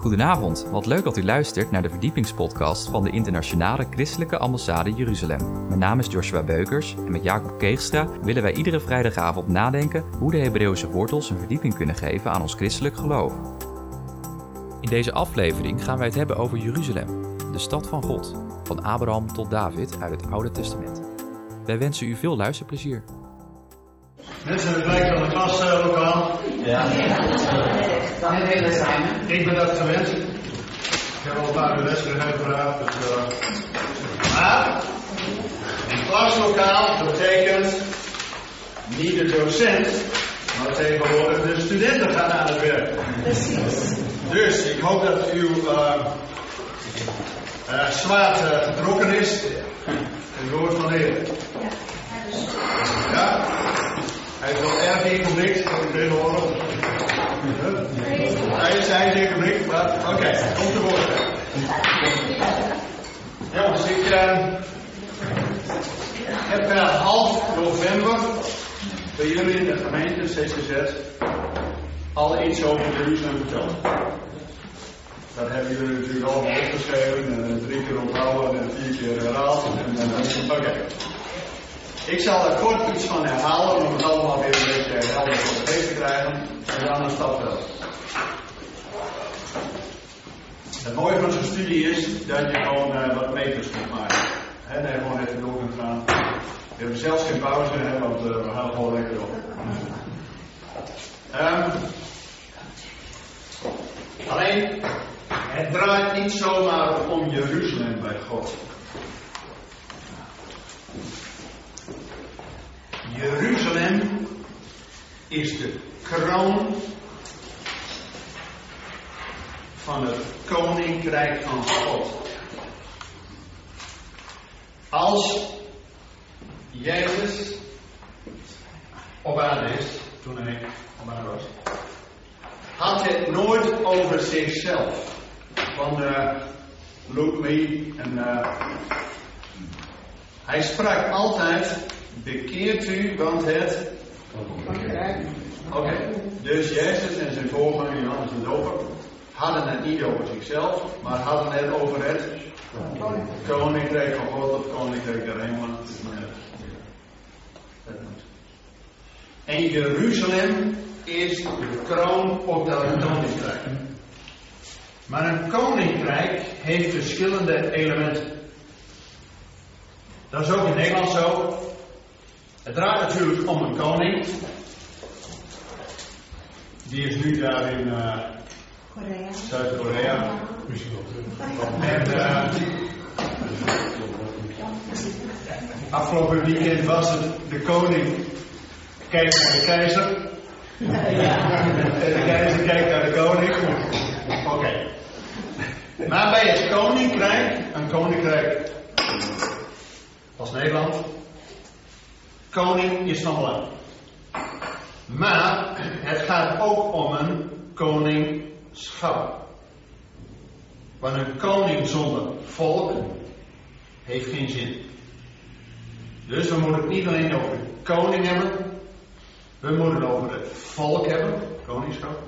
Goedenavond, wat leuk dat u luistert naar de verdiepingspodcast van de Internationale Christelijke Ambassade Jeruzalem. Mijn naam is Joshua Beukers en met Jacob Keegstra willen wij iedere vrijdagavond nadenken hoe de Hebreeuwse wortels een verdieping kunnen geven aan ons christelijk geloof. In deze aflevering gaan wij het hebben over Jeruzalem, de stad van God, van Abraham tot David uit het Oude Testament. Wij wensen u veel luisterplezier. Mensen, het lijkt wel een klaslokaal. Ja. Dan willen zijn. Ik ben dat gewend. Ik heb al een paar uur les gevraagd. Dus, uh, maar, een klaslokaal betekent niet de docent, maar tegenwoordig de studenten gaan aan het werk. Precies. Dus ik hoop dat uw uh, uh, zwaard uh, getrokken is. Het woord van de Heer. Ja? Hij is wel erg ingeblikt, ik wil horen. Hij is is ingeblikt, maar oké, okay, komt te woord. Jongens, ik heb per half november bij jullie in de gemeente CCZ al iets over Jeruzalem verteld. Dat hebben jullie natuurlijk allemaal opgeschreven en drie keer onthouden en vier keer herhaald. Oké. Okay. Ik zal er kort iets van herhalen om het allemaal weer een beetje helder voor de te krijgen. En dan een stap verder. Het mooie van zo'n studie is dat je gewoon uh, wat meters kunt maken. Dat je gewoon even door kunt gaan. We hebben zelfs geen pauze, want uh, we gaan gewoon lekker door. Um, alleen, het draait niet zomaar om Jeruzalem bij God. Jeruzalem is de kroon van het koninkrijk van God. Als Jezus op aarde is, toen hij op aarde was, had het nooit over zichzelf. Van uh, look me en uh, hij sprak altijd bekeert u, want het. Oké, okay. dus Jezus en zijn voorganger Johannes de Doper hadden het niet over zichzelf, maar hadden het over het koninkrijk van God of koninkrijk der hemelen. En Jeruzalem is de kroon op dat koninkrijk. Maar een koninkrijk heeft verschillende elementen. Dat is ook in Nederland zo. Het draait natuurlijk om een koning. Die is nu daar in uh, Zuid-Korea. En uh, afgelopen weekend was het de koning kijkt naar de keizer. En de keizer kijkt naar de koning. Oké. Okay. Maar bij het koninkrijk, een koninkrijk als Nederland, koning is van belang. Maar het gaat ook om een koningschap. Want een koning zonder volk heeft geen zin. Dus we moeten het niet alleen over de koning hebben. We moeten het over het volk hebben, koningschap.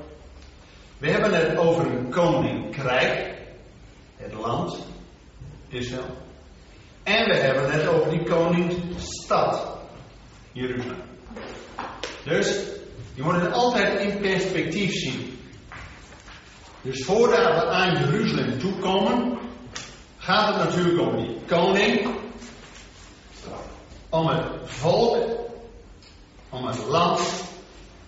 We hebben het over een koninkrijk, het land, Israël. En we hebben het over die koningsstad, Jeruzalem. Dus je moet het altijd in perspectief zien. Dus voordat we aan Jeruzalem toekomen, gaat het natuurlijk om die koning, om het volk, om het land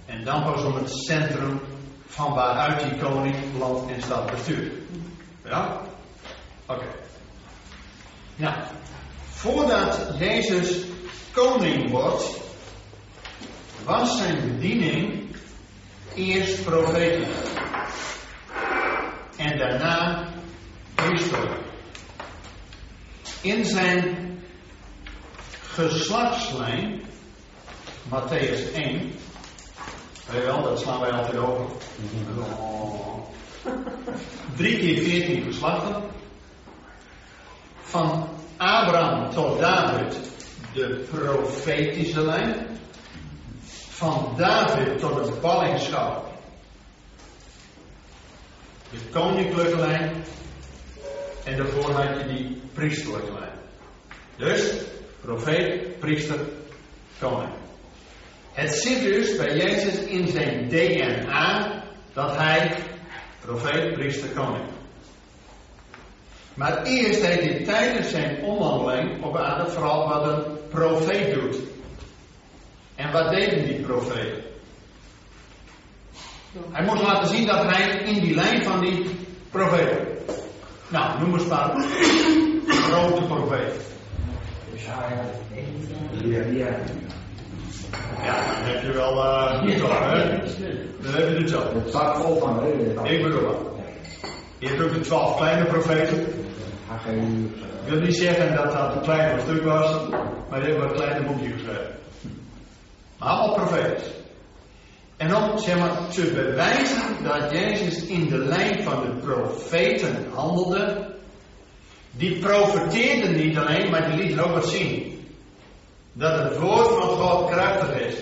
en dan pas om het centrum van waaruit die koning land en stad bestuurt. Ja? Oké. Nou, voordat Jezus koning wordt, was zijn bediening eerst profetisch en daarna priester. In zijn geslachtslijn, Matthäus 1, weet je wel, dat slaan wij altijd over. Drie keer veertien geslachten. Van Abraham tot David de profetische lijn. Van David tot het ballingschap. De koninklijke lijn. En daarvoor had je die priesterlijke lijn. Dus, profeet, priester, koning. Het zit dus bij Jezus in zijn DNA dat hij profeet, priester, koning. Maar eerst deed hij tijdens zijn omwandeling op aarde vooral wat een profeet doet. En wat deden die profeten? Hij moest laten zien dat hij in die lijn van die profeten. Nou, noem eens maar grote profeten. Ja, dan heb je wel uh, niet op, hè? Dan heb je het zo. Het staat vol van. Ik bedoel. Je hebt ook de twaalf kleine profeten. Ik wil niet zeggen dat dat een klein stuk was, maar die hebben een kleine boekje geschreven. Maar allemaal profeten. En om zeg maar, te bewijzen dat Jezus in de lijn van de profeten handelde, die profeteerden niet alleen, maar die lieten ook wat zien. Dat het woord van God krachtig is.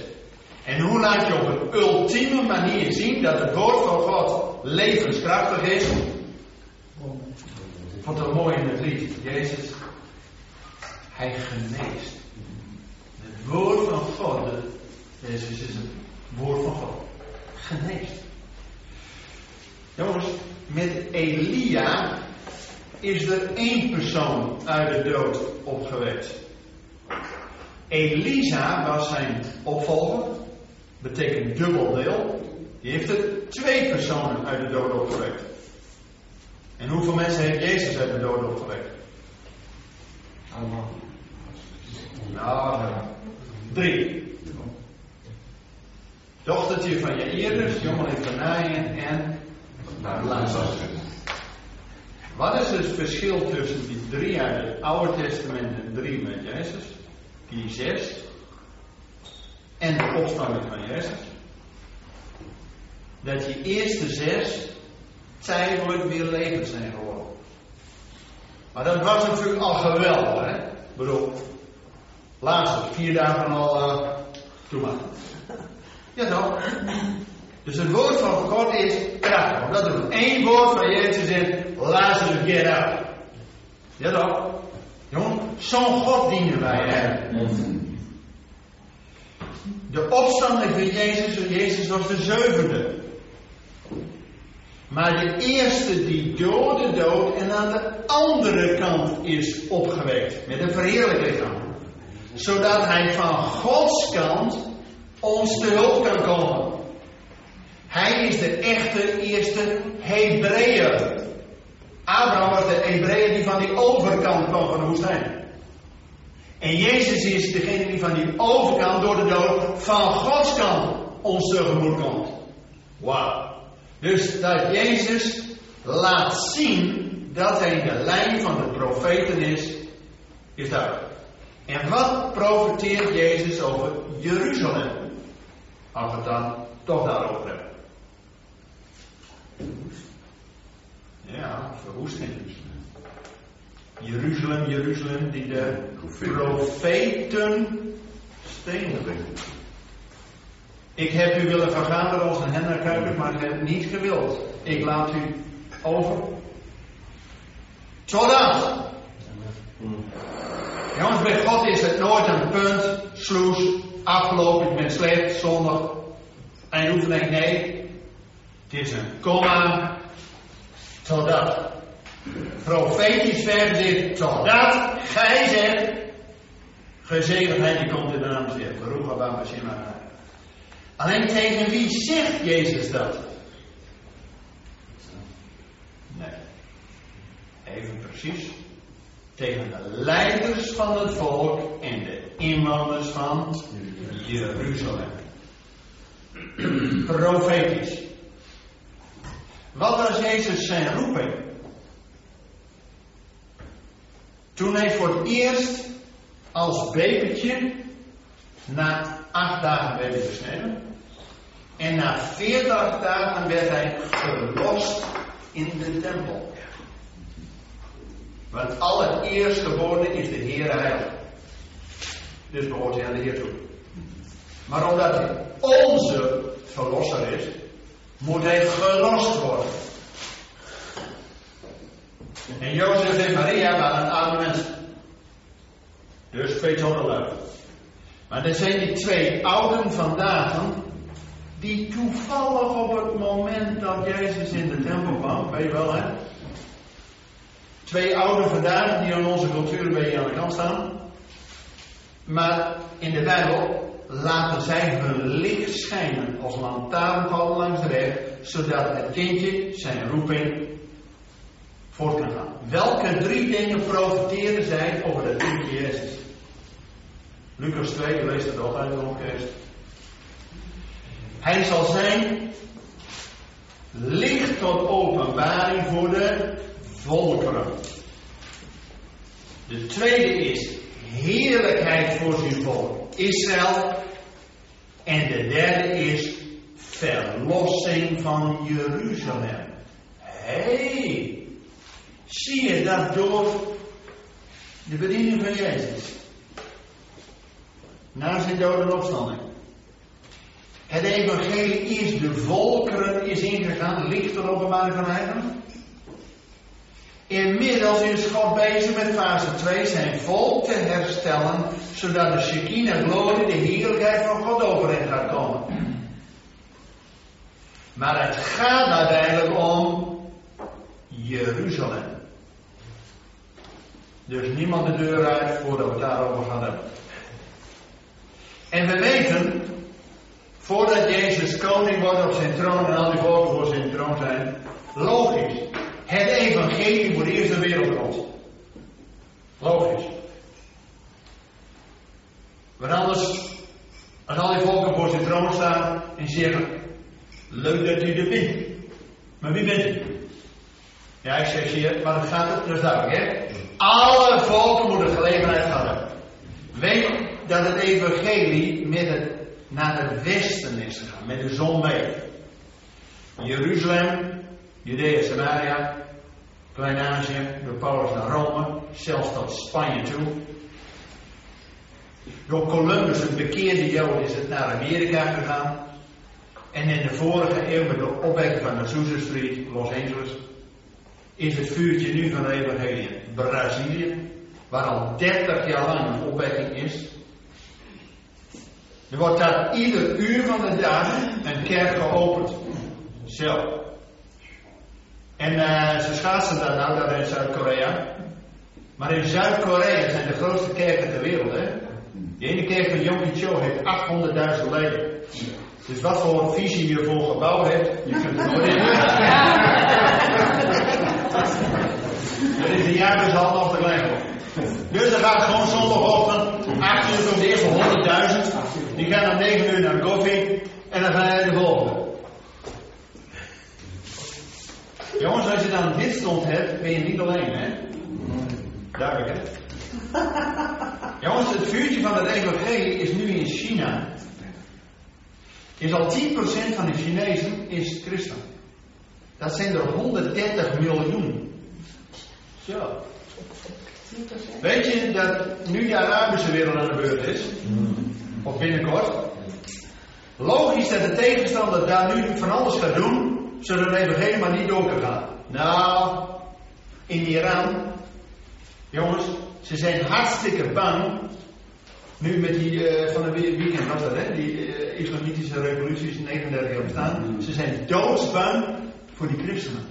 En hoe laat je op een ultieme manier zien dat het woord van God levenskrachtig is? Vond het mooi in het lied. Jezus, hij geneest. Het woord van God, Jezus is het woord van God. Geneest. Jongens, met Elia is er één persoon uit de dood opgewekt. Elisa was zijn opvolger, betekent dubbel deel. Die heeft er twee personen uit de dood opgewekt. En hoeveel mensen heeft Jezus uit de dood opgewekt? Allemaal. Nou, ja. drie. Dochtertje van Jairus, jongeling van Naaien en Lazarus. Wat is het verschil tussen die drie uit het Oude Testament en drie met Jezus? Die zes. En de opstanding van Jezus. Dat die eerste zes tijdelijk weer levend zijn geworden. Maar dat was natuurlijk al geweldig, hè? Ik bedoel, vier dagen al, uh, maar. Ja toch? Dus het woord van God is krachtig. Omdat er één woord van Jezus is, Lazarus get up. Ja toch? Jongen, zo'n God dienen wij, hè? De opstanding van Jezus, Jezus was de zevende. Maar de eerste die door de dood en aan de andere kant is opgewekt. Met een verheerlijk lichaam. Zodat hij van Gods kant ons te hulp kan komen. Hij is de echte eerste Hebreeër. Abraham was de Hebreeër die van die overkant kwam van de woestijn. En Jezus is degene die van die overkant door de dood van Gods kant ons tegemoet komt. Wauw. Dus dat Jezus laat zien dat hij de lijn van de profeten is, is duidelijk. En wat profeteert Jezus over Jeruzalem? Als we het dan toch daarover hebben. Ja, verwoesting. Jeruzalem, Jeruzalem, die de profeten stenen. Ik heb u willen vergaderen als een hennerkuiper, maar ik heb niet gewild. Ik laat u over. Totdat. Jongens, bij God is het nooit een punt, sloes, afgelopen, ik ben slecht, zondag. En je hoeft nee. Het is een komma. Totdat. Profetisch vers dit, totdat gij zegt, gezegendheid die komt in de naam Heer. Baruch haba Hashem Alleen tegen wie zegt Jezus dat? Nee. Even precies. Tegen de leiders van het volk en de inwoners van Jeruzalem. Profetisch. Wat was Jezus zijn roeping? Toen hij voor het eerst als babytje na acht dagen werd hij besneden. En na veertig dagen werd hij verlost in de tempel. Want alle eerstgeborene is de Heer heilig. Dus behoort hij aan de Heer toe. Maar omdat hij onze verlosser is, moet hij gelost worden. En Jozef en Maria waren arme mensen. Dus twee lui. Maar er zijn die twee ouden vandaag die toevallig op het moment dat Jezus in de tempel kwam, weet je wel hè? Twee ouden vandaag die aan onze cultuur een beetje aan de kant staan. Maar in de Bijbel laten zij hun licht schijnen als lantaarnpalen langs de weg, zodat het kindje zijn roeping voort kan gaan. Welke drie dingen profiteren zij over het kindje Jezus? Lucas 2, leest het altijd nog eens. Hij zal zijn licht tot openbaring voor de volkeren. De tweede is heerlijkheid voor zijn volk Israël. En de derde is verlossing van Jeruzalem. Hé, hey, zie je dat door de bediening van Jezus? Na zijn dood en opstanding. Het evangelie is de volkeren is ingegaan, licht er openbaring van eigen. Inmiddels is God bezig met fase 2 zijn volk te herstellen, zodat de Shekinah glorie, de heerlijkheid van God overheen gaat komen. Maar het gaat uiteindelijk om Jeruzalem. Dus niemand de deur uit voordat we het daarover gaan hebben. En we weten, voordat Jezus koning wordt op zijn troon en al die volken voor zijn troon zijn, logisch, het evangelie voor de eerste wereld Logisch. Want anders, als al die volken voor zijn troon staan en zeggen, leuk dat u er bent. Maar wie bent u? Ja, ik zeg hier, maar het gaat het dus duidelijk, hè? Alle volken moeten gelegenheid hebben. Weet dat het evangelie met het, naar het westen is gegaan, met de zon mee. Jeruzalem, Judea, Samaria, Klein-Azië, door Paulus naar Rome, zelfs tot Spanje toe. Door Columbus, een bekeerde Jood, is het naar Amerika gegaan. En in de vorige eeuw met de opwekking van de Azusa Street, Los Angeles, is het vuurtje nu van de evangelie Brazilië, waar al 30 jaar lang een opwekking is. Er wordt daar ieder uur van de dag een kerk geopend. Zo. En uh, ze schaatsen daar nou, daar in Zuid-Korea. Maar in Zuid-Korea zijn de grootste kerken ter wereld, hè? De ene kerk van Yom Cho heeft 800.000 leden. Dus wat voor visie je voor gebouw hebt, je kunt het nooit in. Dat is jaar dus half te klein Dus dan gaat gewoon zondagochtend, 8 uur komt de eerste 100.000. Die gaan om 9 uur naar koffie en dan ga je de volgende. Jongens, als je dan dit stond hebt, ben je niet alleen, hè? Duidelijk, hè? Jongens, het vuurtje van het evangelie is nu in China. Is al 10% van de Chinezen is christen. Dat zijn er 130 miljoen. Zo. Weet je dat nu de Arabische wereld aan de beurt is? Of binnenkort? Logisch dat de tegenstander daar nu van alles gaat doen zodat het evangelie maar niet door kan gaan. Nou, in Iran, jongens, ze zijn hartstikke bang. Nu met die, uh, van de weekend was dat, hè? Die uh, islamitische revoluties 39 jaar bestaan. Ze zijn doodsbang voor die christenen.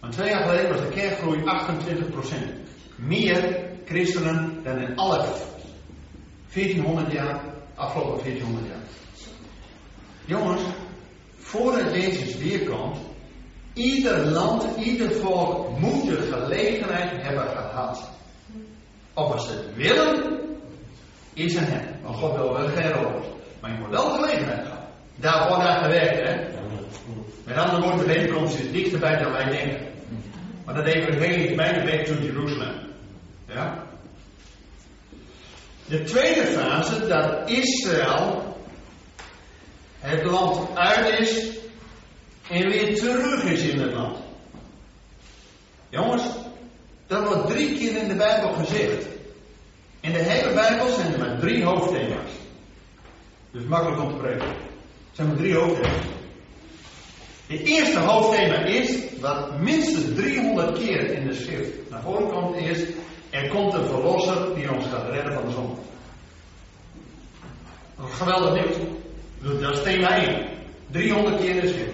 Want twee jaar geleden was de kerkgroei 28%. Meer christenen dan in alle 1400 jaar, afgelopen 1400 jaar. Jongens, voordat Jezus weerkomt, ieder land, ieder volk moet de gelegenheid hebben gehad. Of als ze het willen, is een hen. Want God wil wel geen rood. Maar je moet wel de gelegenheid gaan. Daar wordt aan gewerkt, hè. Met andere woorden, de bijeenkomst is dichterbij dan wij denken. Maar dat evangelie is bijna weg to Jeruzalem. Ja? De tweede fase, dat Israël het land uit is en weer terug is in het land. Jongens, dat wordt drie keer in de Bijbel gezegd. In de hele Bijbel zijn er maar drie hoofdthema's. Dus makkelijk om te preken. Er zijn maar drie hoofdthema's. Het eerste hoofdthema is, wat minstens 300 keer in de schrift naar voren komt, is, er komt een verlosser die ons gaat redden van de zon. Geweldig nieuws. Dat is thema 1. 300 keer in de.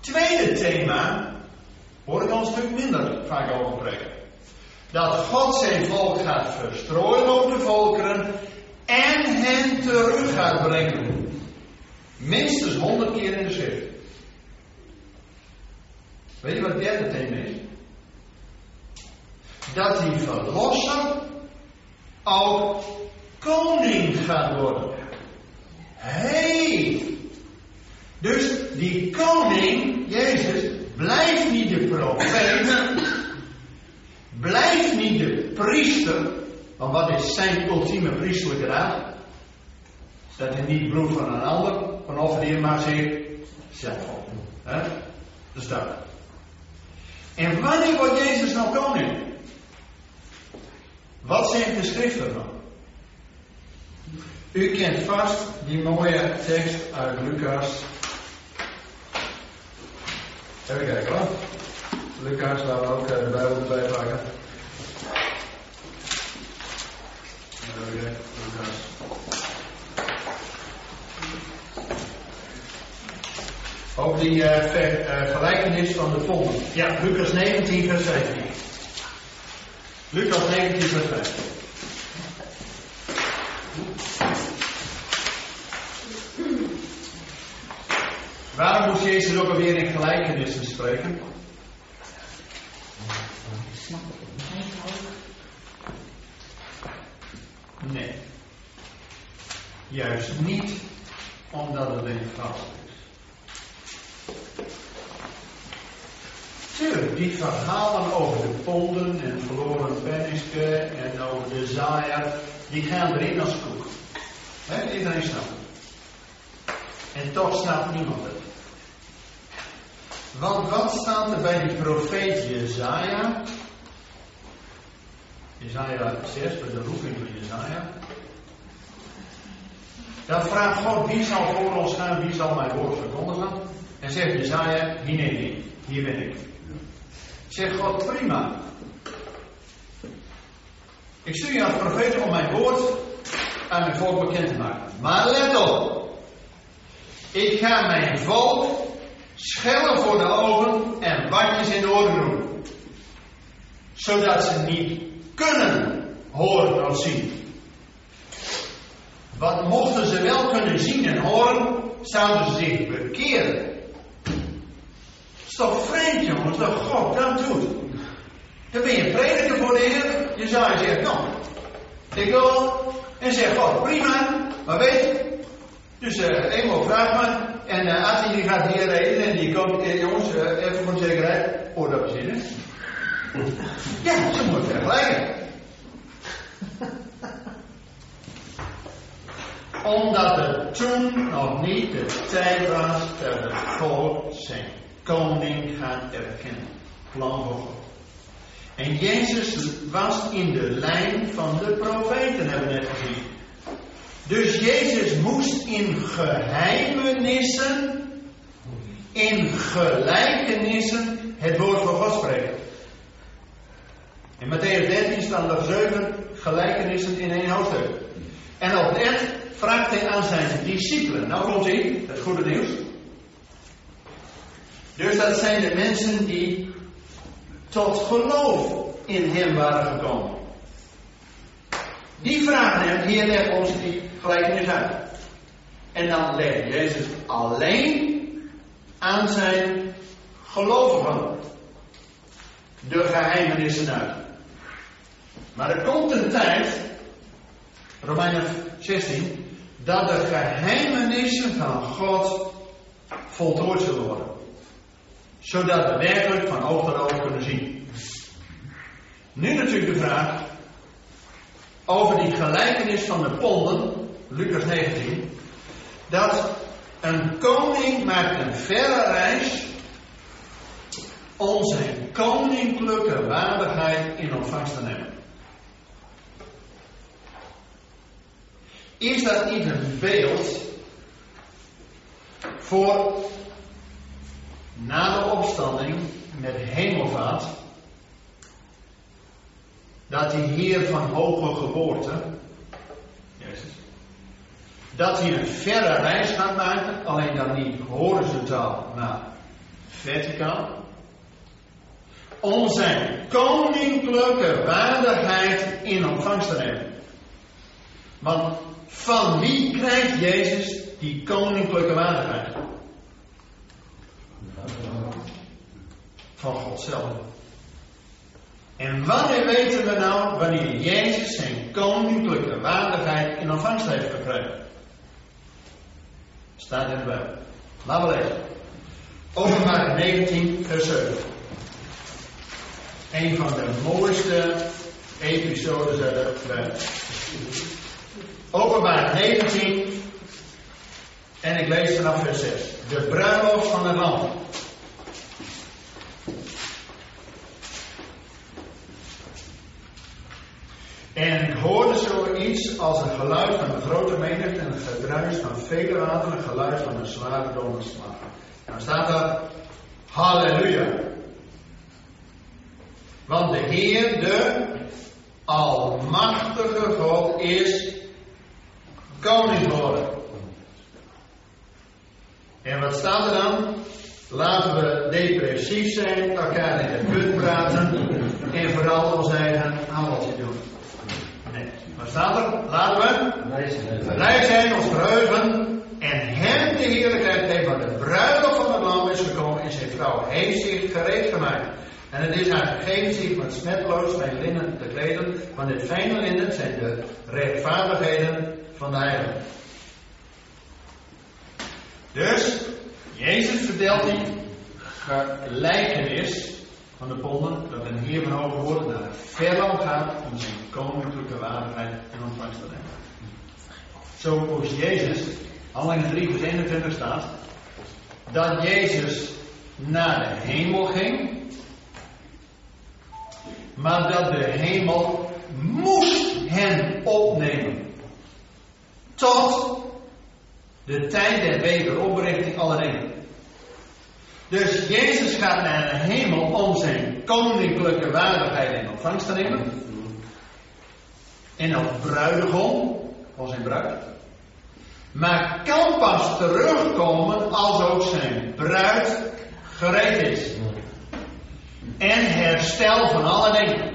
Tweede thema, hoor ik al een stuk minder vaak over spreken. Dat God zijn volk gaat verstrooien over de volkeren en hen terug gaat brengen. Minstens 100 keer in de schrift. Weet je wat het derde thema is? Dat die verlosser ook koning gaat worden. Hey! Dus die koning, Jezus, blijft niet de profeet, blijft niet de priester, want wat is zijn ultieme priestelijke raad? Dat hij niet bloed van een ander, van offer maar zichzelf op. Is dat. En wanneer wordt Jezus nou koning? Wat zegt de schrift ervan? U kent vast die mooie tekst uit Lucas. Even kijken hoor. Lucas, waar we ook eh, de Bijbel erbij pakken. Even Lucas. Over die uh, ver, uh, gelijkenis van de ponden. Ja, Lucas 19, vers 15. Lucas 19, vers 15. Waarom moest Jezus ook alweer in gelijkenissen spreken? Nee. Juist niet omdat het eenvoudig is. Tuurlijk, die verhalen over de ponden en verloren penniske en over de zaaier, die gaan erin als koek. He, iedereen snapt En toch snapt niemand het. Want wat staat er bij die profeet Jezaja? Jezaja 6, bij de roeping van Jezaja. Dan vraagt God, wie zal voor ons gaan, wie zal mijn woord verkondigen? En zegt Jezaja, hier neem ik, hier ben ik. Zegt God, prima. Ik stuur je als profeet om mijn woord aan mijn volk bekend te maken. Maar let op. Ik ga mijn volk schellen voor de ogen en watjes in de oren doen. Zodat ze niet kunnen horen of zien. Wat mochten ze wel kunnen zien en horen, zouden ze zich bekeren. Toch vreemd jongens, dat God dat doet. Dan ben je prediker voor de Heer. Je zou je zeggen, nou, ik wil. En zeg God, prima, maar weet je. Dus uh, eenmaal vraag me. En uh, als hij die gaat hier reden en die komt, eh, jongens, uh, even voor zekerheid, bezinnen. Ja, ze moeten vergelijken. Omdat het toen nog niet de tijd was dat het volk zijn koning gaat erkennen. Plan voor God. En Jezus was in de lijn van de profeten, hebben we net gezien. Dus Jezus moest in geheimenissen, in gelijkenissen, het woord van God spreken. In Matthäus 13 staan er zeven gelijkenissen in één hoofdstuk. En op het vraagt hij aan zijn discipelen. Nou komt hij, het goede nieuws. Dus dat zijn de mensen die tot geloof in hem waren gekomen. Die vragen hem, hier legt ons die gelijkenis uit. En dan legt Jezus alleen aan zijn gelovigen de geheimenissen uit. Maar er komt een tijd, Romeinen 16, dat de geheimenissen van God voltooid zullen worden. Zodat we werkelijk van oog tot oog kunnen zien. Nu natuurlijk de vraag over die gelijkenis van de ponden, Lucas 19, dat een koning maakt een verre reis om zijn koninklijke waardigheid in ontvangst te nemen. Is dat niet een beeld voor na de opstanding met hemelvaart, dat die Heer van hoge geboorte, Jezus, dat hij een verre reis gaat maken, alleen dan niet horizontaal, maar verticaal, om zijn koninklijke waardigheid in ontvangst te nemen. Want van wie krijgt Jezus die koninklijke waardigheid? Van God zelf. En wanneer weten we nou wanneer Jezus zijn koninklijke waardigheid in ontvangst heeft gekregen? Staat in de Bijbel. Laten we lezen. Openbaar 19, vers 7. Een van de mooiste episodes uit de Bijbel. Openbaar 19. En ik lees vanaf vers 6. De bruiloft van het lam. En ik hoorde zoiets als een geluid van een grote menigte en een gedruis van vele wateren, een geluid van een zware donderslag. Dan staat er, halleluja. Want de Heer, de Almachtige God, is koning geworden. En wat staat er dan? Laten we depressief zijn, elkaar in de put praten en vooral ons eigen aanbodje doen. Nee, wat staat er? Laten we blij zijn, ons verheugen en hem de heerlijkheid geven. Want de bruiloft van het lam is gekomen en zijn vrouw heeft zich gereed gemaakt. En het is haar gegeven zich met smetloos mijn linnen te kleden, want dit fijne linnen zijn de rechtvaardigheden van de heiligen. Dus, Jezus vertelt die gelijkenis van de ponden dat een heer van hoge woorden naar verland gaat om zijn koninklijke waardigheid in ontvangst te nemen. Zo moest Jezus, handelingen 3 vers 21 staat, dat Jezus naar de hemel ging, maar dat de hemel moest hem opnemen. Tot de tijd der wederoprichting aller dingen. Dus Jezus gaat naar de hemel om zijn koninklijke waardigheid in ontvangst te nemen. En als bruidegom van zijn bruid. Maar kan pas terugkomen als ook zijn bruid gereed is. En herstel van alle dingen.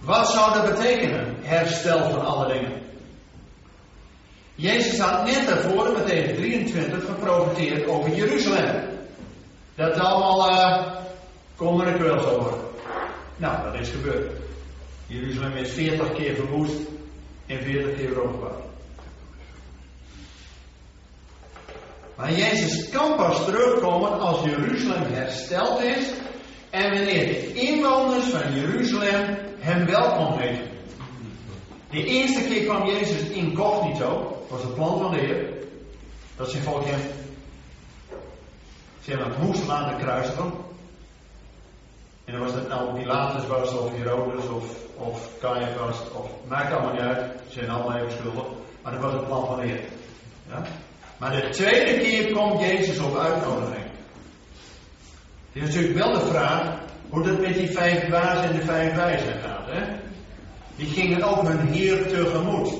Wat zou dat betekenen? Herstel van alle dingen. Jezus had net daarvoor, met Matthäus 23, geprofiteerd over Jeruzalem. Dat het allemaal uh, kom en kwel zou worden. Nou, dat is gebeurd. Jeruzalem is 40 keer verwoest en 40 keer opgebouwd. Maar Jezus kan pas terugkomen als Jeruzalem hersteld is en wanneer de inwoners van Jeruzalem hem welkom heten. De eerste keer kwam Jezus incognito, was het plan van de Heer, dat zijn volk hem, zeg maar, moest laten kruisigen. En dan was het nou Pilatus of Herodes, of, of Caiaphas, of maakt allemaal niet uit, ze zijn allemaal even schuldig, maar dat was het plan van de Heer. Ja? Maar de tweede keer komt Jezus op uitnodiging. Het is natuurlijk wel de vraag hoe dat met die vijf dwazen en de vijf wijzen gaat. Hè? Die gingen ook hun Heer tegemoet.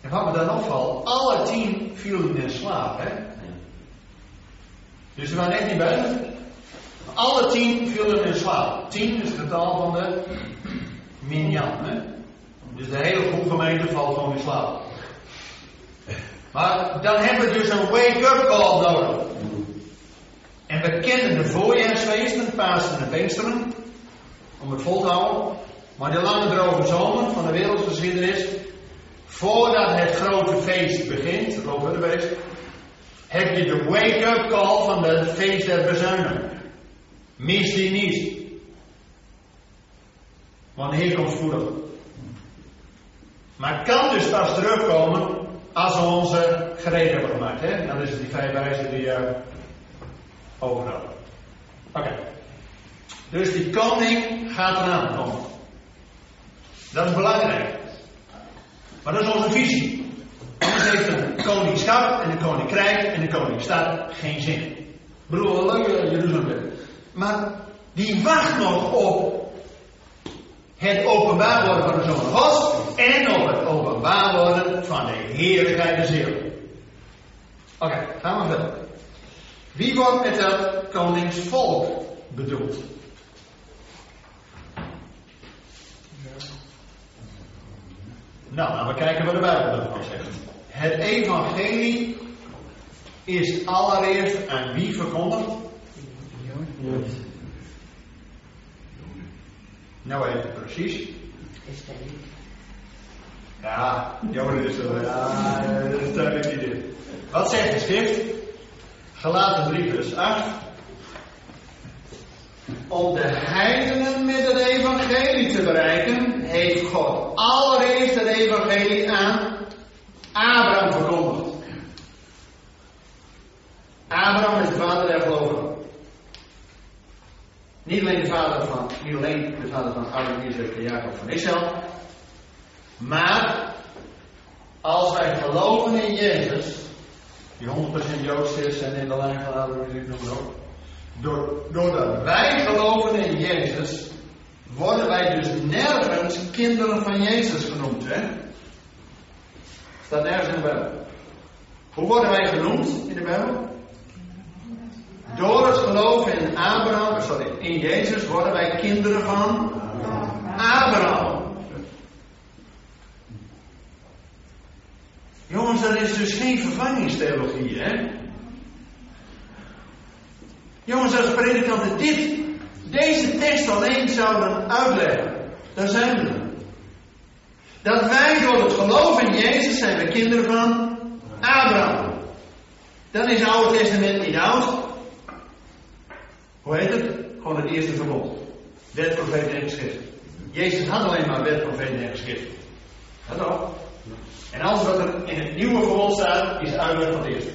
En wat me dan opvalt, alle tien vielen in slaap. Hè? Dus ze waren echt niet bij. Alle tien vielen in slaap. Tien is het getal van de minyan. Hè? Dus de hele groep gemeente valt gewoon in slaap. Maar dan hebben we dus een wake-up call nodig. En we kennen de voorjaarsfeesten, Pasen en Pinksteren, om het vol te houden. Maar de lange droge zomer van de wereldgeschiedenis, voordat het grote feest begint, het Loofhuttenfeest, heb je de wake-up call van het feest der bezuinen. Mis die niet. Want hier komt spoedig. Maar kan dus pas terugkomen als we onze gereed hebben gemaakt. Hè? Dan is het die vijf wijzen die uh, overhouden. Oké. Dus die koning gaat eraan komen. Dat is belangrijk. Maar dat is onze visie. Anders heeft een koningschap en een koninkrijk en een koningsstad geen zin. Ik bedoel, wel leuk dat Jeruzalem bent. Maar die wacht nog op het openbaar worden van de Zoon en op het openbaar worden van de heerlijkheid des Heeren. Oké, gaan we verder. Wie wordt met dat koningsvolk bedoeld? Nou, laten we kijken wat de Bijbel ervan zegt. Het evangelie is allereerst aan wie verkondigd? Nou even precies. Is dat niet? Ja, is er. Ja, dat is duidelijk niet in. Wat zegt de schrift? Gelaten 3 vers 8. Om de heidenen met het evangelie te bereiken, heeft God allereerst het evangelie aan Abraham verkondigd. Abraham is de vader der gelovigen. Niet alleen de vader van, niet alleen de vader van Abraham, Isaac en Jacob van Israël, maar als wij geloven in Jezus, die 100% Joods is en in de lijn van Abraham, ik noem ook. Door, doordat wij geloven in Jezus, worden wij dus nergens kinderen van Jezus genoemd. Hè? Staat nergens in de Bijbel. Hoe worden wij genoemd in de Bijbel? Door het geloven in Abraham, sorry, in Jezus worden wij kinderen van Abraham. Jongens, dat is dus geen vervangingstheologie, hè? Jongens, als predikanten dit, deze tekst alleen zouden uitleggen, dan zijn we. Dat wij door het geloof in Jezus zijn we kinderen van Abraham. Dan is het Oude Testament niet oud. Hoe heet het? Gewoon het eerste verbod. Wet, profeet en geschrift. Jezus had alleen maar wet, profeet en geschrift. Dat ook. En alles wat er in het nieuwe verbod staat, is uitleg van het eerste.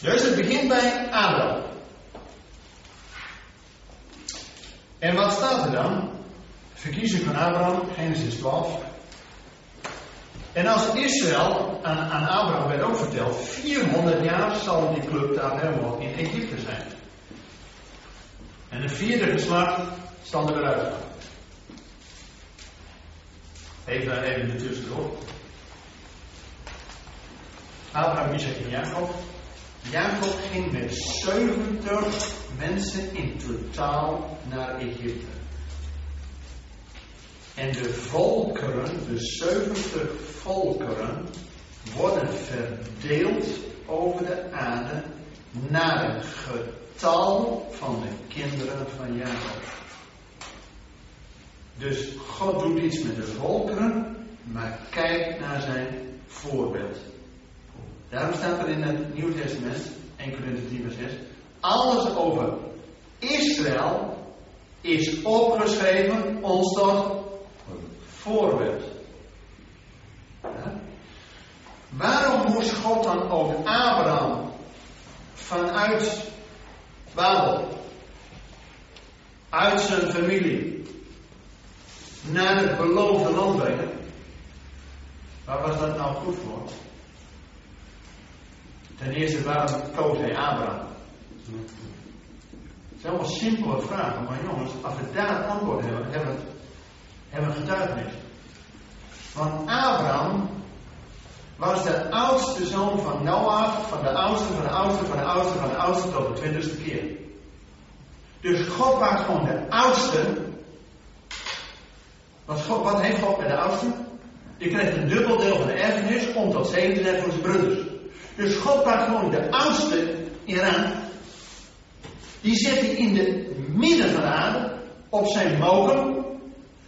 Dus het begint bij Abraham. En wat staat er dan? Verkiezing van Abraham, Genesis 12. En als Israël aan, Abraham werd ook verteld, 400 jaar zal die club daar helemaal in Egypte zijn. En de vierde geslacht zal er weer. Even, even ertussendoor. Abraham, Isaac en Jacob. Jacob ging met 70 mensen in totaal naar Egypte. En de volkeren, de 70 volkeren, worden verdeeld over de aarde naar het getal van de kinderen van Jacob. Dus God doet iets met de volkeren, maar kijk naar zijn voorbeeld. Daarom staat er in het Nieuw Testament, 1 Corinthië 3 vers 6, alles over Israël is opgeschreven ons tot voorbeeld. Waarom moest God dan ook Abraham vanuit Babel, uit zijn familie, naar het beloofde land brengen? Waar was dat nou goed voor? Ten eerste, waarom koos hij Abraham? Het zijn allemaal simpele vragen, maar jongens, als we daar het antwoord hebben, hebben we, getuigenis. Want Abraham was de oudste zoon van Noach, van de oudste, van de oudste, van de oudste, van de oudste tot de twintigste keer. Dus God was gewoon de oudste. Wat, wat heeft God met de oudste? Je krijgt een dubbel deel van de erfenis om tot zegen te zijn voor zijn broeders. Dus God was gewoon de oudste in rang. Die zet hij in de midden van de aarde op zijn mogen,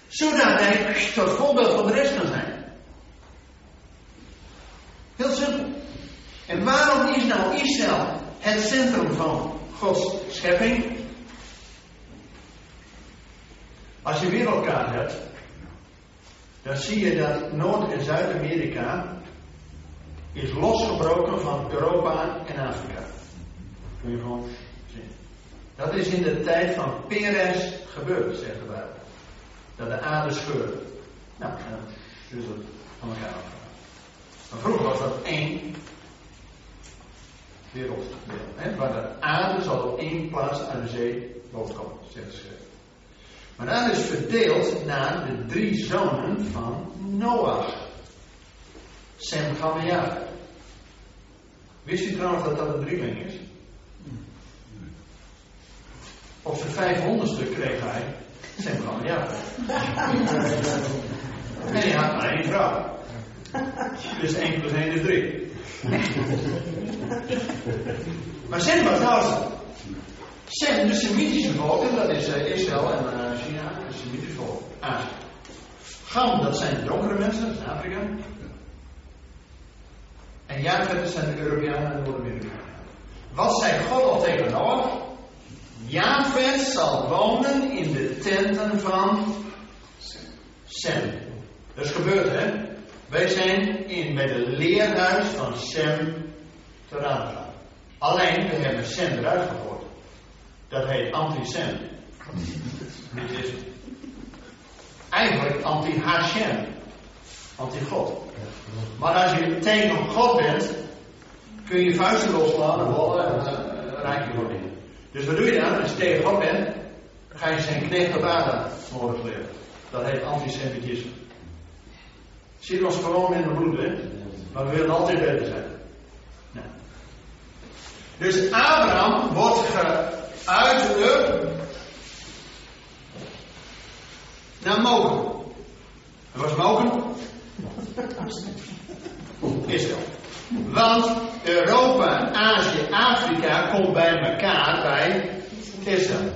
zodat hij tot voorbeeld van de rest kan zijn. Heel simpel. En waarom is nou Israël het centrum van Gods schepping? Als je wereldkaart hebt, dan zie je dat Noord- en Zuid-Amerika is losgebroken van Europa en Afrika. Kun je gewoon zien. Dat is in de tijd van Peres gebeurd, de Bijbel. Dat de aarde scheurde. Nou, dus het van elkaar afvragen. Maar vroeger was dat één werelddeel. Hè? Waar de aarde zal op één plaats aan de zee boven komen, zegt. Maar dat is verdeeld naar de drie zonen van Noach. Sem, Ham en Jafet. Wist u trouwens dat dat een drieling is? Op zijn vijfhonderdste kreeg hij Sem, Ham en Jafet. En hij had maar één vrouw. Dus 1 plus 1 is 3. maar Sem was oudste. Sem, de Semitische volken, dat is uh, Israël en uh, China, de Semitische volken, Azië. Gam, dat zijn de donkere mensen, dat is Afrika. En Jafet, dat zijn de Europeanen en Noord-Amerikanen. Wat zei God al tegen Noach? Zal wonen in de tenten van Sem. Dat is gebeurd, hè? Wij zijn in, bij de leerhuis van Sem te raad gaan. Alleen, we hebben Sem eruit gegooid. Dat heet anti-Sem. Dit is eigenlijk anti-Hashem. Anti-God. Maar als je tegen God bent, kun je vuisten losslaan en rollen en uh, raak je voor dingen. Dus wat doe je dan? Als je tegen God bent, ga je zijn knecht op aarde morgen leren. Dat heet antisemitisme. Zit ons gewoon in de bloed? Maar we willen altijd beter zijn. Nou. Dus Abraham wordt geuit naar Mogen. En was Mogen? Israël. Want Europa, Azië, Afrika komt bij elkaar bij Israël.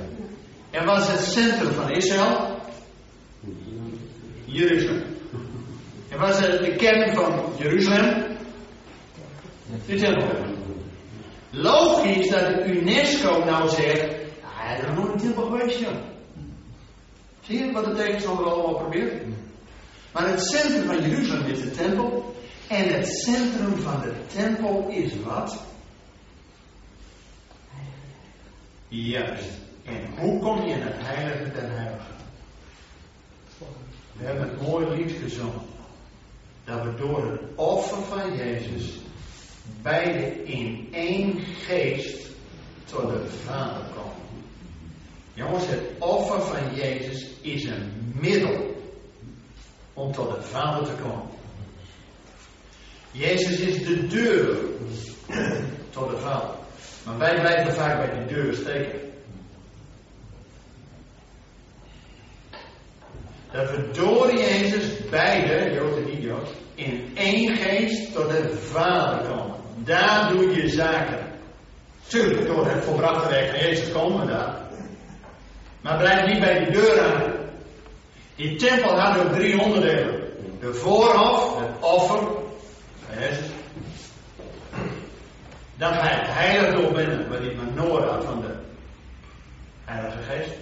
En wat is het centrum van Israël? Jeruzalem. En wat is de kern van Jeruzalem? De tempel. Logisch dat de UNESCO nou zegt, er is nog een tempel geweest, joh. Zie je wat de tegenstander allemaal probeert? Maar het centrum van Jeruzalem is de tempel. En het centrum van de tempel is wat? Juist. En hoe kom je in het heilige ten heilige? We hebben het mooi lied gezongen. Dat we door het offer van Jezus beide in één geest tot de Vader komen. Jongens, het offer van Jezus is een middel om tot de Vader te komen. Jezus is de deur tot de Vader. Maar wij blijven vaak bij die deur steken. Dat we door Jezus beide, Jood en niet-Jood, in één geest tot de Vader komen. Daar doe je zaken. Tuurlijk, door het volbrachte werk van Jezus komen daar. Maar blijf niet bij die deur aan. Die tempel had ook drie onderdelen. De voorhof, het offer Jezus. Dan ga je het heiligdom binnen, waar die menorah van de Heilige Geest.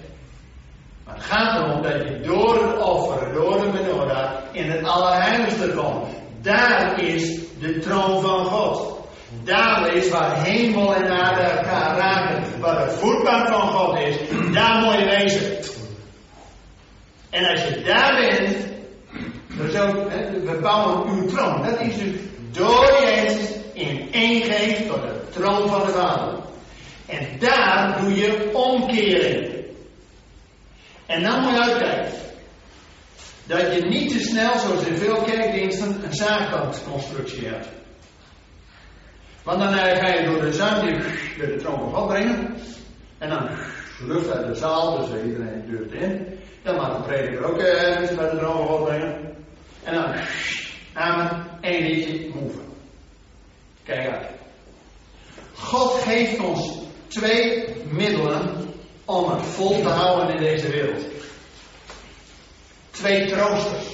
Maar het gaat erom dat je door het offer, door de menorah, in het Allerheiligste komt. Daar is de troon van God. Daar is waar hemel en aarde elkaar raken. Waar de voetbank van God is. Daar moet je wezen. En als je daar bent. We bouwen uw troon. Dat is dus door Jezus in één geest tot de troon van de Vader. En daar doe je omkering. En dan moet je uitkijken. Dat je niet te snel, zoals in veel kerkdiensten, een zaakbankconstructie hebt. Want dan ga je door de zuim die bij de troon van God brengen. En dan lucht uit de zaal, dus iedereen duurt in. Dan mag de prediker ook eh, mensen bij de troon van God brengen. En dan amen, één liedje, move. Kijk uit. God geeft ons twee middelen om het vol te houden in deze wereld. Twee troosters.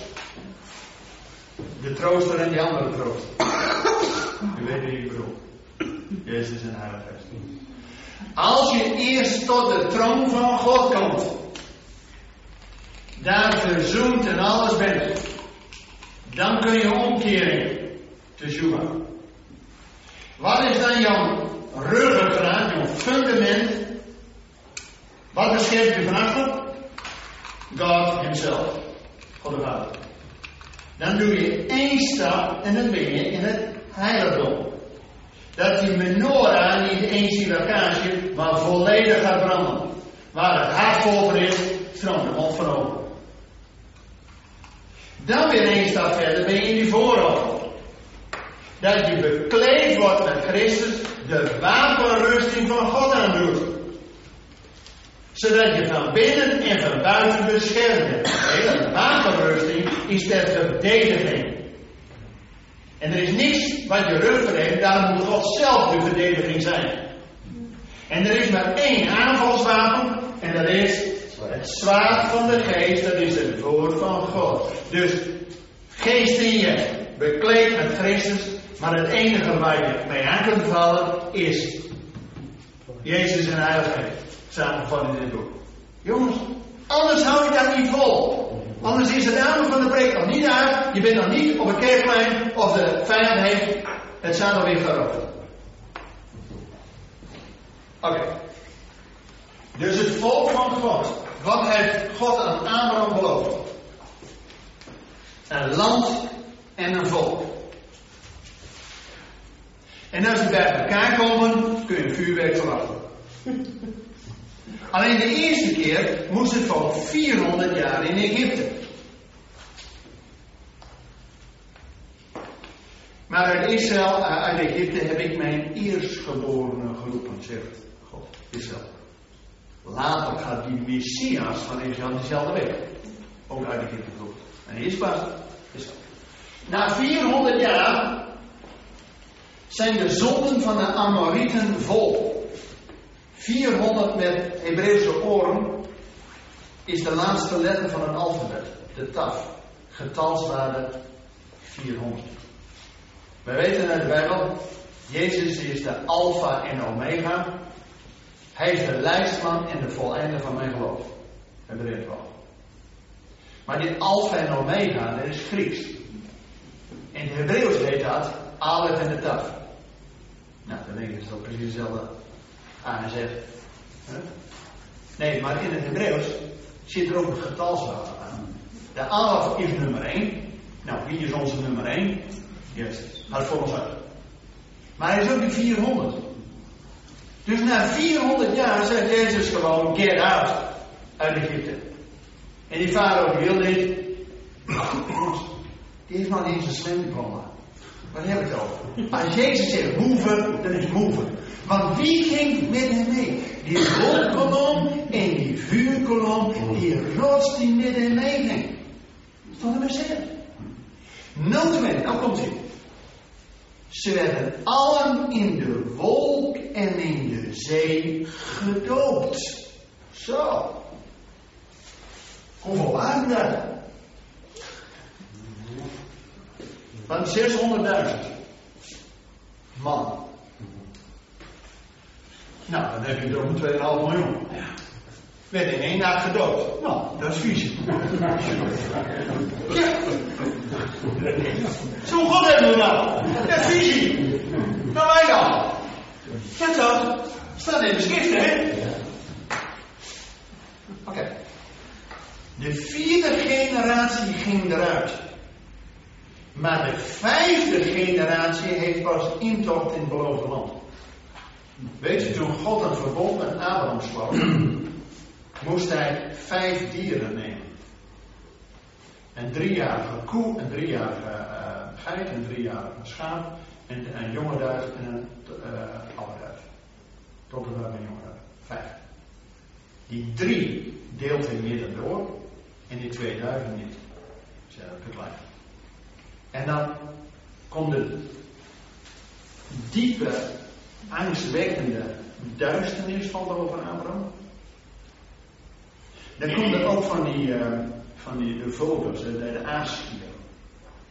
De trooster en die andere trooster. U weet wie ik bedoel. Jezus en Heilige Geest. Als je eerst tot de troon van God komt, daar verzoend en alles bent, dan kun je omkeren te zoeken. Wat is dan jouw ruggengraat, jouw fundament? Wat beschrijft je van achter? God himself. God de Vader. Dan doe je één stap en dan ben je in het heiligdom. Dat die menorah niet eens in elkaar maar volledig gaat branden. Waar het hart over is, stroomt de mond van open. Dan weer één stap verder ben je in die voorhoofd. Dat je bekleed wordt met Christus, de wapenrusting van God aandoet. Zodat je van binnen en van buiten beschermd bent. De wapenrusting is ter verdediging. En er is niks wat je rug verdedigt, daarom moet God zelf de verdediging zijn. En er is maar één aanvalswapen, en dat is het zwaard van de geest, dat is het woord van God. Dus geest in je, bekleed met Christus, maar het enige waar je mee aan kunt vallen is Jezus en Heiligheid. Samengevat in dit boek. Jongens, anders hou je dat niet vol. Anders is het avond van de preek nog niet uit. Je bent nog niet op het kerkplein of de vijand heeft het staat alweer veroverd. Oké. Dus het volk van God. Wat heeft God aan Abraham beloofd? Een land en een volk. En als ze bij elkaar komen, kun je een vuurwerk verwachten. Alleen de eerste keer moest het volk 400 jaar in Egypte. Maar uit Israël, eh, uit Egypte heb ik mijn eerstgeborene geroepen, zegt God, Israël. Later gaat die Messias van Israël diezelfde weg. Ook uit Egypte geroepen. En hij is pas Israël. Na 400 jaar zijn de zonden van de Amorieten vol. 400 met Hebreeuwse oren is de laatste letter van het alfabet, de taf. Getalswaarde 400. Wij weten uit de Bijbel, Jezus is de alfa en omega. Hij is de lijstman en de voleinde van mijn geloof. Hebreeën 12. Maar dit alfa en omega, dat is Grieks. In het Hebreeuws heet dat Alef en de taf. Nou, dan denk je, dat is precies hetzelfde A en Z. Nee, maar in het Hebreeuws zit er ook een getalswaarde aan. De Alef is nummer 1. Nou, wie is onze nummer 1? Jezus. Gaat voor ons uit. Maar hij is ook die 400. Dus na 400 jaar zegt Jezus gewoon: get out uit Egypte. En die farao wil dit. Die heeft nog niet eens een zwemdiploma. Waar heb ik het over? Als Jezus zegt move, dan is move. Want wie ging met hem mee? Die wolkolom en die vuurkolom, die rots die met hem mee ging. Stond er maar zeggen. Notabene, nou komt hij. Ze werden allen in de wolk en in de zee gedoopt. Zo. Hoeveel waren dat? Van 600.000 man. Nou, dan heb je er ook 2,5 miljoen. Werd in één nacht gedood. Nou, dat is vies. Ja. Zo God hebben we nou. Dat is visie. Nou wij dan. Ja toch? Staat in de schrift, hè? Oké. De vierde generatie ging eruit. Maar de vijfde generatie heeft pas intocht in het beloofde land. Weet je, toen God een verbond met Abraham sloot, moest hij vijf dieren nemen. Een driejarige koe, een driejarige uh, geit, een driejarige schaap, en een jonge duif en een uh, oude duif. Tot en met een jonge duif. Vijf. Die drie deelt hij midden door en die twee duiven niet. Ze zijn te klein. En dan komt de diepe, angstwekkende duisternis van boven Abraham. Dan komt er ook van die, uh, van die de vogels, de, de aasstieren.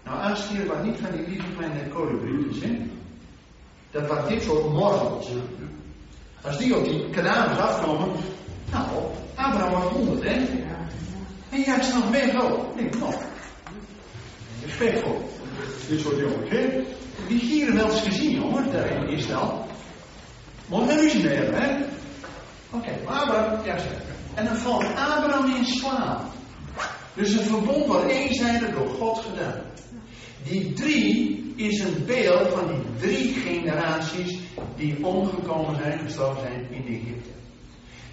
Nou, aasstieren waren niet van die lieve kleine kolibrietjes, hè. Dat waren dit soort morgels. Als die op die kadavers afkomen, nou, Abraham was honderd, hè. En jij is nog ook. Ik denk, nou, respectvol. Dit soort jongens, hè. Die gieren wel eens gezien, jongen, daar in Israël. Een hebben, hè. Oké, okay, Abraham, ja, zeg. En dan valt Abraham in slaap. Dus het verbond wordt eenzijdig door God gedaan. Die drie is een beeld van die drie generaties die omgekomen zijn, gestorven zijn in Egypte.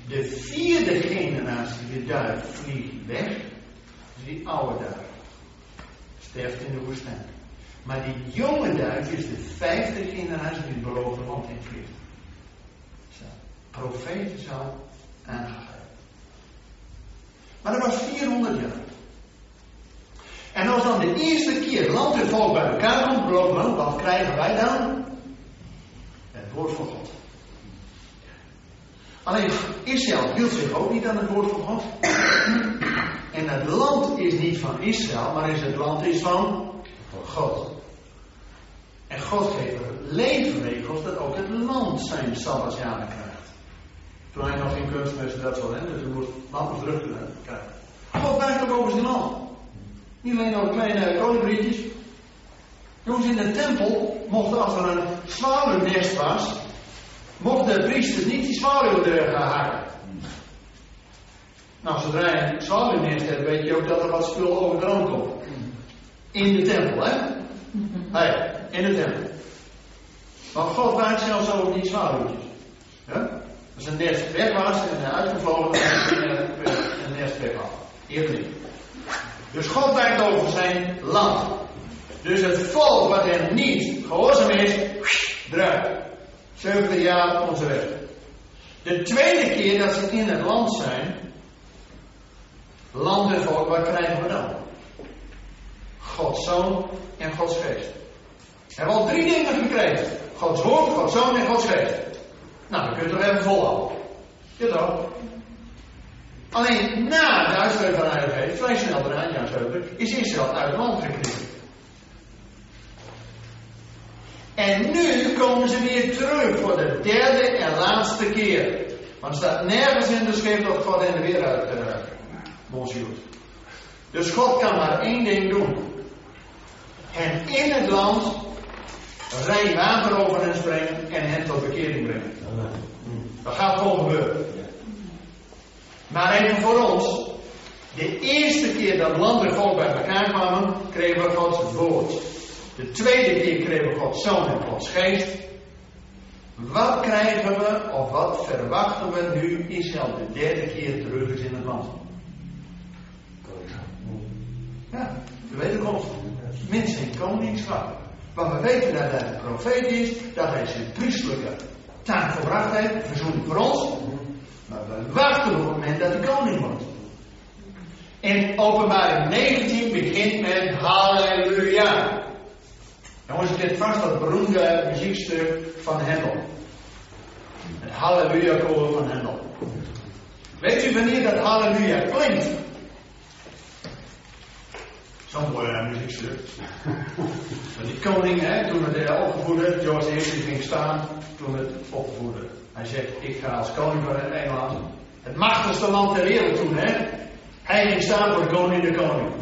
De vierde generatie, de duif, vliegt weg. Die oude duif. Sterft in de woestijn. Maar die jonge duif is de vijfde generatie die het beloofde land invliegt. Profeten zou aangegeven. Maar dat was 400 jaar. En als dan de eerste keer land en volk bij elkaar komt, land, wat krijgen wij dan? Het woord van God. Alleen Israël hield zich ook niet aan het woord van God. En het land is niet van Israël, maar is het land is van God. En God geeft er leefregels dat ook het land zijn sabbatsjaren krijgt. Toen hij nog geen kunstmest dat zo, hè, dus hij moest land terug krijgen. God wijkt ook over zijn land. Niet alleen over kleine koninkrietjes. Jongens, in de tempel mochten als er een zwaluwnest was, mochten de priesters niet die zwaluw er gaan hakken. Nou, zodra je een zwaluwnest hebt, weet je ook dat er wat spul over de rand komt. In de tempel, hè? Hey, in de tempel. Maar God waakt zelfs over die zwaluwtjes. Als een nest weg was en uitgevlogen en een nest weg was. Eerder niet. Dus God wijkt over zijn land. Dus het volk wat hem niet gehoorzaam is, eruit. 70 jaar onze weg. De tweede keer dat ze in het land zijn, land en volk, wat krijgen we dan? Gods Zoon en Gods Geest. We hebben al drie dingen gekregen. Gods Woord, Gods Zoon en Gods Geest. Nou, dan kun je toch even volhouden. Ja toch? Alleen na de uitspraak van Geest, vrij snel daarna, ja is Israël uit het land gekregen. En nu komen ze weer terug voor de derde en laatste keer. Want er staat nergens in de schrift dat God hen weer uit uh, Dus God kan maar één ding doen. En in het land rein water over hen springen en hen tot bekering brengen. Dat gaat gewoon gebeuren. Maar even voor ons. De eerste keer dat land en volk bij elkaar kwamen, kregen we Gods woord. De tweede keer kregen we Gods zoon en Gods geest. Wat krijgen we of wat verwachten we nu Israël de derde keer terug is in het land? Ja, we weten ons. Mensen in koningschap. Maar we weten dat hij een profeet is, dat hij zijn priestelijke taak gebracht heeft, verzoening voor ons. Maar we wachten op het moment dat hij koning wordt. En openbaring 19 begint met Halleluja. Jongens, ik kent vast dat beroemde muziekstuk van Hendel. Het Halleluja koor van Hendel. Weet u wanneer dat Halleluja klinkt? Zo'n mooi muziekstuk. Van die koning, hè, toen het opgevoerde, George I ging staan, toen het opgevoerde. Hij zegt, ik ga als koning van Engeland. Het machtigste land ter wereld toen, hè. Hij ging staan voor de koning de koning.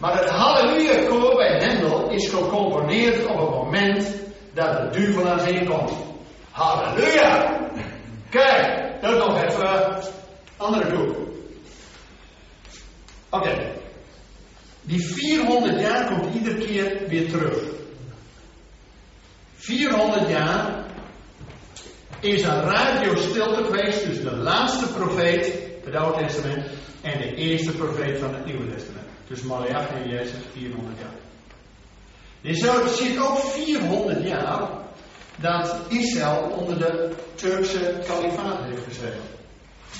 maar het halleluja koor bij Hendel is gecomponeerd op het moment dat de duivel aan zee komt. Halleluja! Kijk, dat nog even uh, andere groep. Oké. Die 400 jaar komt iedere keer weer terug. 400 jaar is een radiostilte geweest tussen de laatste profeet, het Oude Testament, en de eerste profeet van het Nieuwe Testament. Dus Malachi en Jezus 400 jaar. Er zit ook 400 jaar dat Israël onder de Turkse kalifaat heeft gezeten.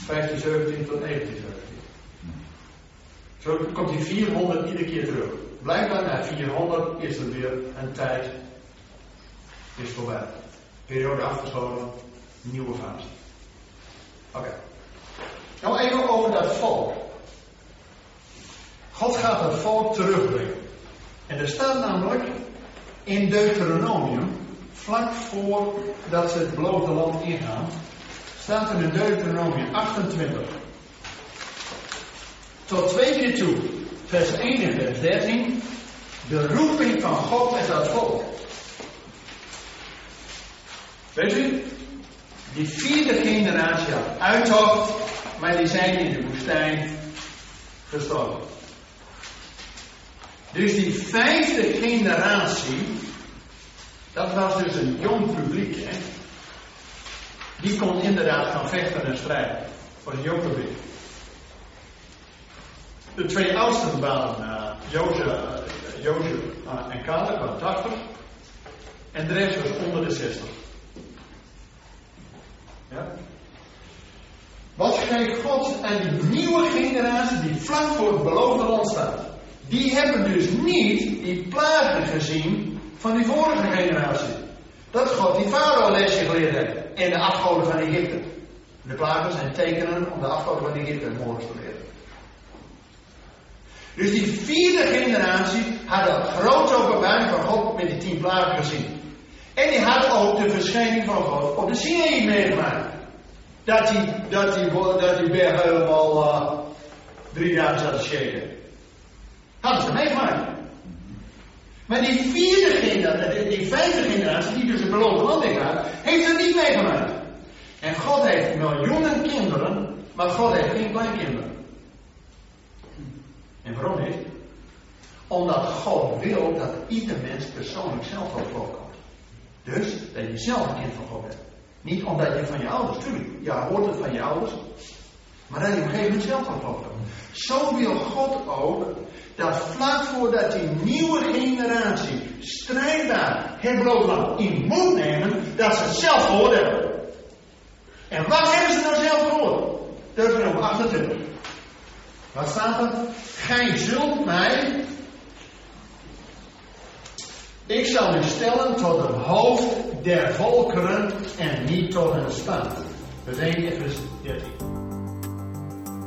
1517 tot 1917. Zo komt die 400 iedere keer terug. Blijkbaar na 400 is er weer een tijd. Is voorbij. Periode afgesloten. Nieuwe fase. Oké. Nou even over dat volk. God gaat het volk terugbrengen. En er staat namelijk in Deuteronomium, vlak voordat ze het beloofde land ingaan, staat er in Deuteronomium 28 tot twee keer toe, vers 1 en vers 13, de roeping van God met dat volk. Weet u, die vierde generatie had uittocht, maar die zijn in de woestijn gestorven. Dus die vijfde generatie, dat was dus een jong publiek, hè? Die kon inderdaad gaan vechten en strijden. Voor een jong publiek. De twee oudsten waren uh, Jozef, uh, Jozef uh, en Caleb, van 80. En de rest was onder de 60. Ja? Wat geeft God aan die nieuwe generatie die vlak voor het beloofde land staat? Die hebben dus niet die plagen gezien van die vorige generatie. Dat God die farao lesje geleerd heeft. En de afgoden van Egypte. De plagen zijn tekenen om de afgoden van Egypte morgens te leren. Dus die vierde generatie had het grote openbaring van God met die tien plagen gezien. En die had ook de verschijning van God op de Sinaï meegemaakt. Dat die, dat die, dat die berg helemaal uh, drie dagen zat te shaken. Hadden ze meegemaakt. Maar die vierde generatie, die vijfde generatie, die dus het beloofde land ingaat, heeft het niet meegemaakt. En God heeft miljoenen kinderen, maar God heeft geen kleinkinderen. En waarom niet? Omdat God wil dat ieder mens persoonlijk zelf tot God komt. Dus dat je zelf een kind van God bent. Niet omdat je van je ouders, tuurlijk, ja, hoort het van je ouders. Maar dat je op een gegeven moment zelf tot God komt. Zo wil God ook dat vlak voordat die nieuwe generatie strijdbaar het broodland in moet nemen, dat ze zelf gehoord hebben. En wat hebben ze nou zelf gehoord? Deuteronomium 28. Wat staat er? Gij zult mij. Ik zal u stellen tot het hoofd der volkeren en niet tot een stand. Dat 1 Efeze 13.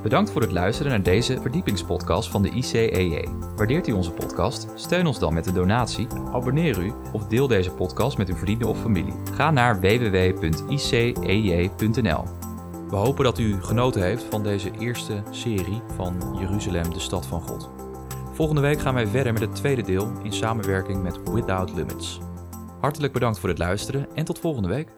Bedankt voor het luisteren naar deze verdiepingspodcast van de ICEJ. Waardeert u onze podcast? Steun ons dan met een donatie, abonneer u of deel deze podcast met uw vrienden of familie. Ga naar www.icej.nl. We hopen dat u genoten heeft van deze eerste serie van Jeruzalem, de stad van God. Volgende week gaan wij verder met het tweede deel in samenwerking met Without Limits. Hartelijk bedankt voor het luisteren en tot volgende week.